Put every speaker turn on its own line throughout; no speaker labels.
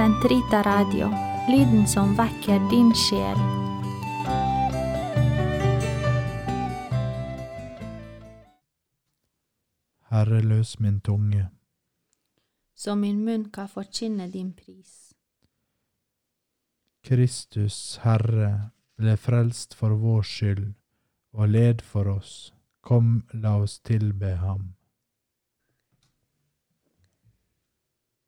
Sentrita Radio, lyden som vekker din sjel.
Herre, løs min tunge.
Så min munn kan forkynne din pris.
Kristus, Herre, ble frelst for vår skyld og led for oss. Kom, la oss tilbe ham.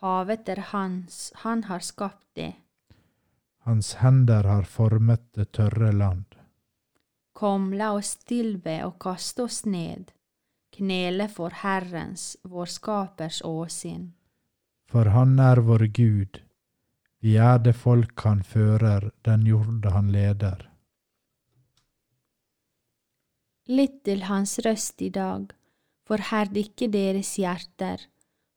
Havet er hans, han har skapt det.
Hans hender har formet det tørre land.
Kom, la oss tilbe og kaste oss ned, knele for Herrens, vår skapers åsyn.
For han er vår Gud, vi er det folk han fører, den jord han leder.
Lytt til hans røst i dag, forherd ikke deres hjerter,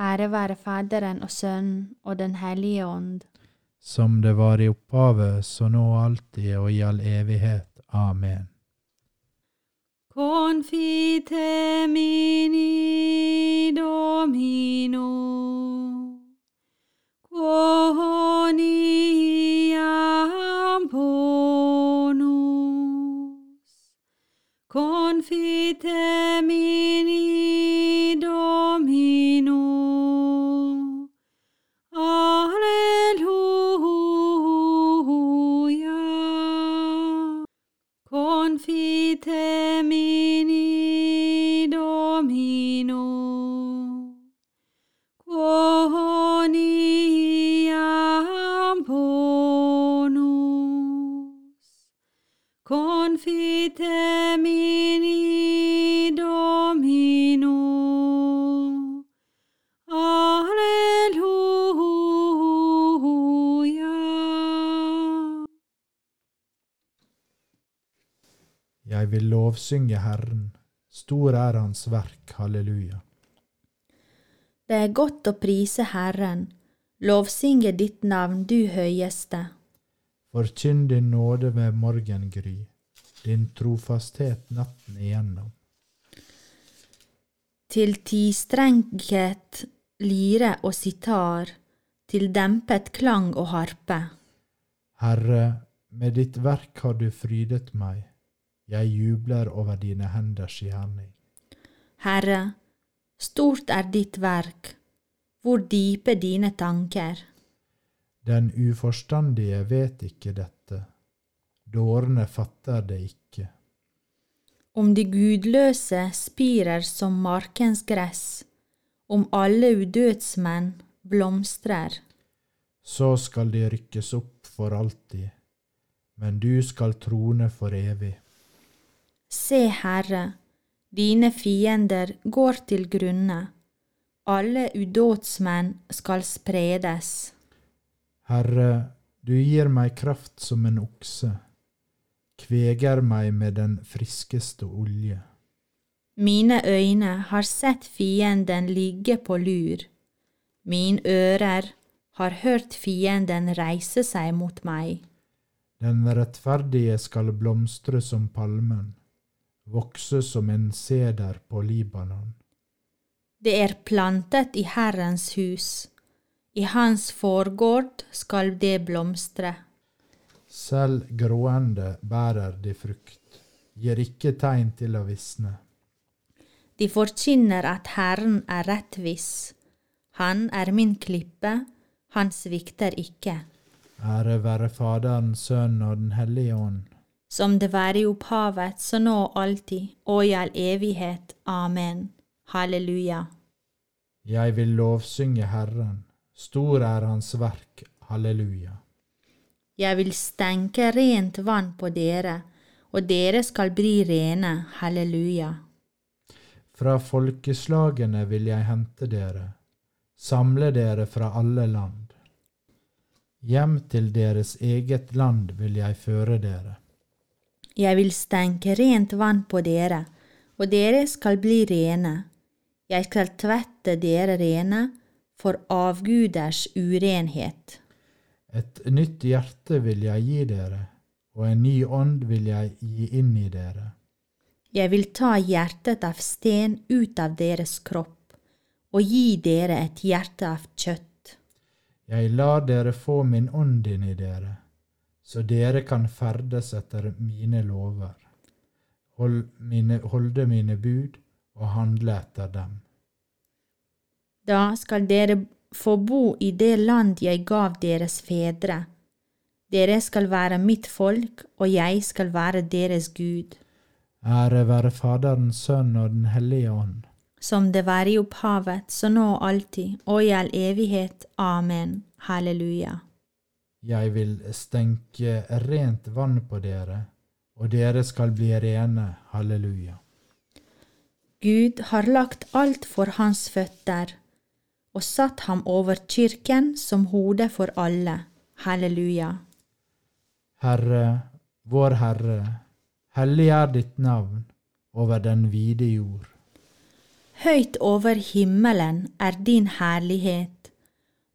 Ære være Faderen og Sønnen og Den hellige ånd.
Som det var i opphavet, så nå alltid og i all evighet. Amen.
Confite mini Domino, quoniam bonus. Confite mini
Jeg vil lovsynge Herren, stor er Hans verk, halleluja.
Det er godt å prise Herren, lovsynge ditt navn, du høyeste.
Forkynn din nåde ved morgengry, din trofasthet natten igjennom.
Til tistrenget lyre og sitar, til dempet klang og harpe.
Herre, med ditt verk har du frydet meg, jeg jubler over dine henders gjerning.
Herre, stort er ditt verk, hvor dype dine tanker.
Den uforstandige vet ikke dette, dårene fatter det ikke.
Om de gudløse spirer som markens gress, om alle udødsmenn blomstrer.
Så skal de rykkes opp for alltid, men du skal trone for evig.
Se, Herre, dine fiender går til grunne, alle udådsmenn skal spredes.
Herre, du gir meg kraft som en okse, kveger meg med den friskeste olje.
Mine øyne har sett fienden ligge på lur, mine ører har hørt fienden reise seg mot meg.
Den rettferdige skal blomstre som palmen, vokse som en seder på Libanon.
Det er plantet i Herrens hus, i hans forgård skal det blomstre.
Selv grående bærer de frukt, gir ikke tegn til å visne.
De forkynner at Herren er rettvis. Han er min klippe, han svikter ikke.
Ære være Faderen, Sønnen og Den hellige ånd.
Som det var i opphavet, så nå og alltid, og i all evighet. Amen. Halleluja.
Jeg vil lovsynge Herren. Stor er Hans verk. Halleluja.
Jeg vil stenke rent vann på dere, og dere skal bli rene. Halleluja.
Fra folkeslagene vil jeg hente dere, samle dere fra alle land. Hjem til deres eget land vil jeg føre dere.
Jeg vil stenke rent vann på dere, og dere skal bli rene. Jeg skal tvette dere rene for avguders urenhet.
Et nytt hjerte vil jeg gi dere, og en ny ånd vil jeg gi inn i dere.
Jeg vil ta hjertet av sten ut av deres kropp og gi dere et hjerte av kjøtt.
Jeg lar dere få min ånd inn i dere, så dere kan ferdes etter mine lover, hold mine, holde mine bud og handle etter dem.
Da skal dere få bo i det land jeg gav deres fedre. Dere skal være mitt folk, og jeg skal være deres Gud.
Ære være Faderens Sønnen og Den hellige ånd.
Som det var i opphavet, så nå og alltid, og i all evighet. Amen. Halleluja.
Jeg vil stenke rent vann på dere, og dere skal bli rene. Halleluja.
Gud har lagt alt for hans føtter og satt ham over kirken som hode for alle. Halleluja.
Herre, vår Herre, hellig er ditt navn over den vide jord.
Høyt over himmelen er din herlighet.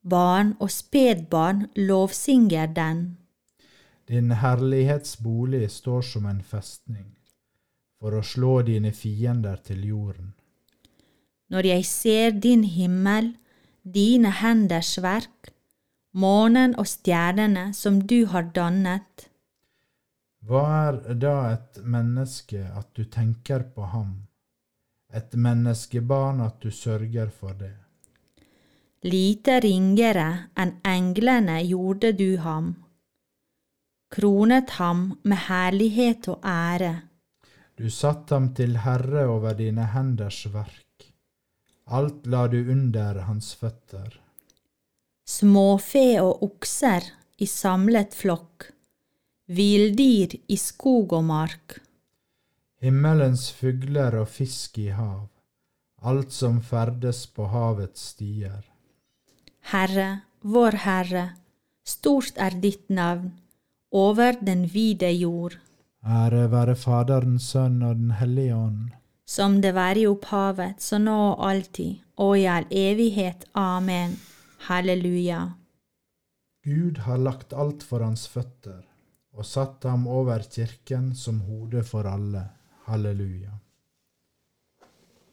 Barn og spedbarn lovsynger den.
Din herlighetsbolig står som en festning, for å slå dine fiender til jorden.
Når jeg ser din himmel, dine henders verk, månen og stjernene som du har dannet,
Hva er da et menneske at du tenker på ham, et menneskebarn at du sørger for det?
Lite ringere enn englene gjorde du ham, kronet ham med herlighet og ære.
Du satt ham til herre over dine henders verk. Alt la du under hans føtter.
småfe og okser i samlet flokk, villdyr i skog og mark,
Himmelens fugler og fisk i hav, alt som ferdes på havets stier.
Herre, vår Herre, stort er ditt navn, over den vide jord,
Ære være Faderen, Sønn og Den hellige ånd.
som det var i opphavet, så nå og alltid, og i all evighet. Amen. Halleluja.
Gud har lagt alt for hans føtter og satt ham over kirken som hode for alle. Halleluja.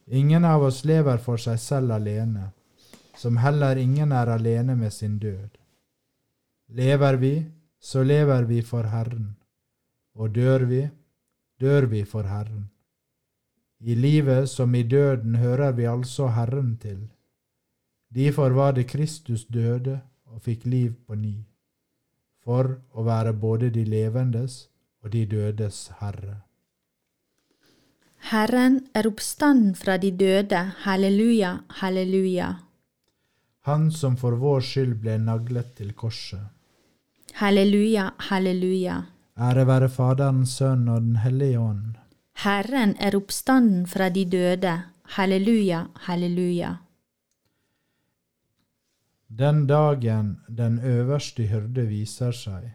Ingen av oss lever for seg selv alene, som heller ingen er alene med sin død. Lever vi, så lever vi for Herren, og dør vi, dør vi for Herren. I livet som i døden hører vi altså Herren til. Derfor var det Kristus døde og fikk liv på ny, for å være både de levendes og de dødes Herre.
Herren er oppstanden fra de døde. Halleluja, halleluja.
Han som for vår skyld ble naglet til korset.
Halleluja, halleluja.
Ære være Faderen, Sønnen og Den hellige ånd.
Herren er oppstanden fra de døde. Halleluja, halleluja.
Den dagen den øverste hyrde viser seg,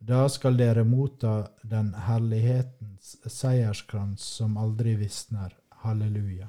da skal dere motta den herlighetens seierskrans som aldri visner. Halleluja.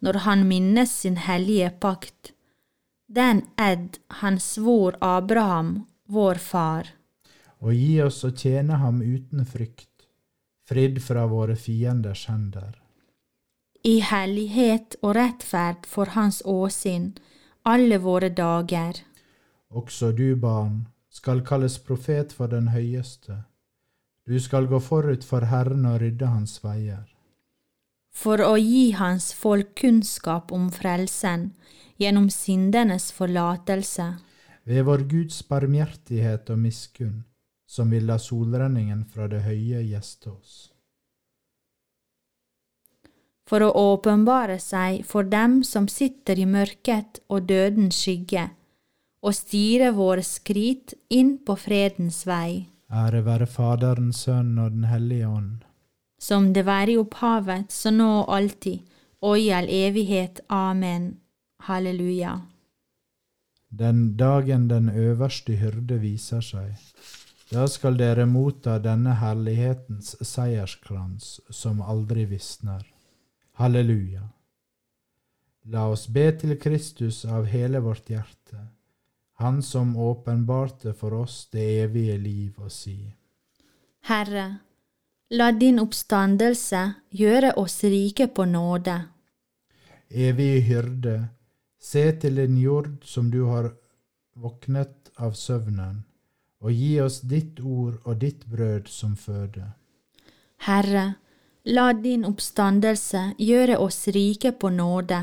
når han minnes sin hellige pakt, den edd han svor Abraham, vår far.
Og gi oss å tjene ham uten frykt, fridd fra våre fienders hender.
I hellighet og rettferd for hans åsyn alle våre dager.
Også du, barn, skal kalles profet for den høyeste. Du skal gå forut for Herren og rydde hans veier.
For å gi hans folk kunnskap om frelsen gjennom syndenes forlatelse.
Ved vår Guds barmhjertighet og miskunn, som vil la solrenningen fra det høye gjeste oss.
For å åpenbare seg for dem som sitter i mørket og dødens skygge, og styre våre skrit inn på fredens vei.
Ære være Faderen, Sønnen og Den hellige ånd.
Som det var i opphavet, så nå og alltid, og i all evighet. Amen. Halleluja.
Den dagen den øverste hyrde viser seg, da skal dere motta denne herlighetens seierskrans som aldri visner. Halleluja. La oss be til Kristus av hele vårt hjerte, Han som åpenbarte for oss det evige liv, og si.
Herre, la din oppstandelse gjøre oss rike på nåde.
Evige hyrde, se til din jord som du har våknet av søvnen, og gi oss ditt ord og ditt brød som føde.
Herre, la din oppstandelse gjøre oss rike på nåde.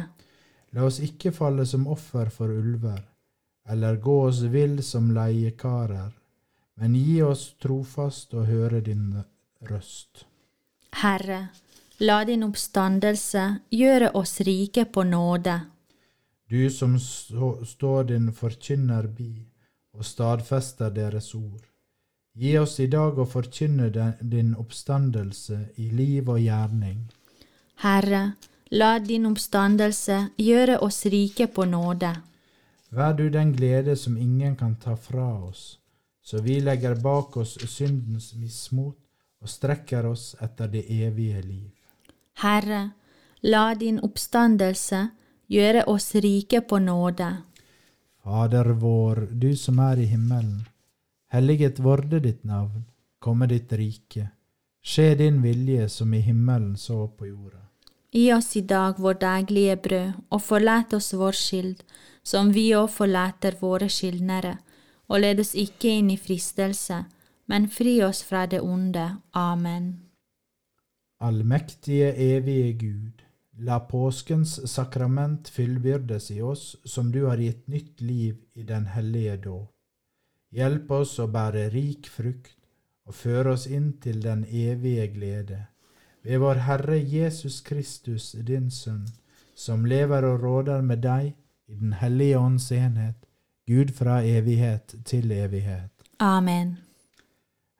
La oss ikke falle som offer for ulver, eller gå oss vill som leiekarer, men gi oss trofast å høre din røst.
Herre, la din oppstandelse gjøre oss rike på nåde.
Du som står din forkynner bi og stadfester deres ord. Gi oss i dag å forkynne din oppstandelse i liv og gjerning.
Herre, la din oppstandelse gjøre oss rike på nåde.
Vær du den glede som ingen kan ta fra oss, så vi legger bak oss syndens mismot og strekker oss etter det evige liv.
Herre, la din oppstandelse gjøre oss rike på nåde.
Fader vår, du som er i himmelen. Helliget vorde ditt navn, komme ditt rike. Skje din vilje som i himmelen så på jorda.
Gi oss i dag vår daglige brød, og forlat oss vår skyld, som vi òg forlater våre skyldnere, og led oss ikke inn i fristelse, men fri oss fra det onde. Amen.
Allmektige, evige Gud, la påskens sakrament fyllbyrdes i oss som du har gitt nytt liv i den hellige dåp. Hjelp oss å bære rik frukt og føre oss inn til den evige glede. Ved vår Herre Jesus Kristus, din Sønn, som lever og råder med deg i Den hellige ånds enhet, Gud fra evighet til evighet.
Amen.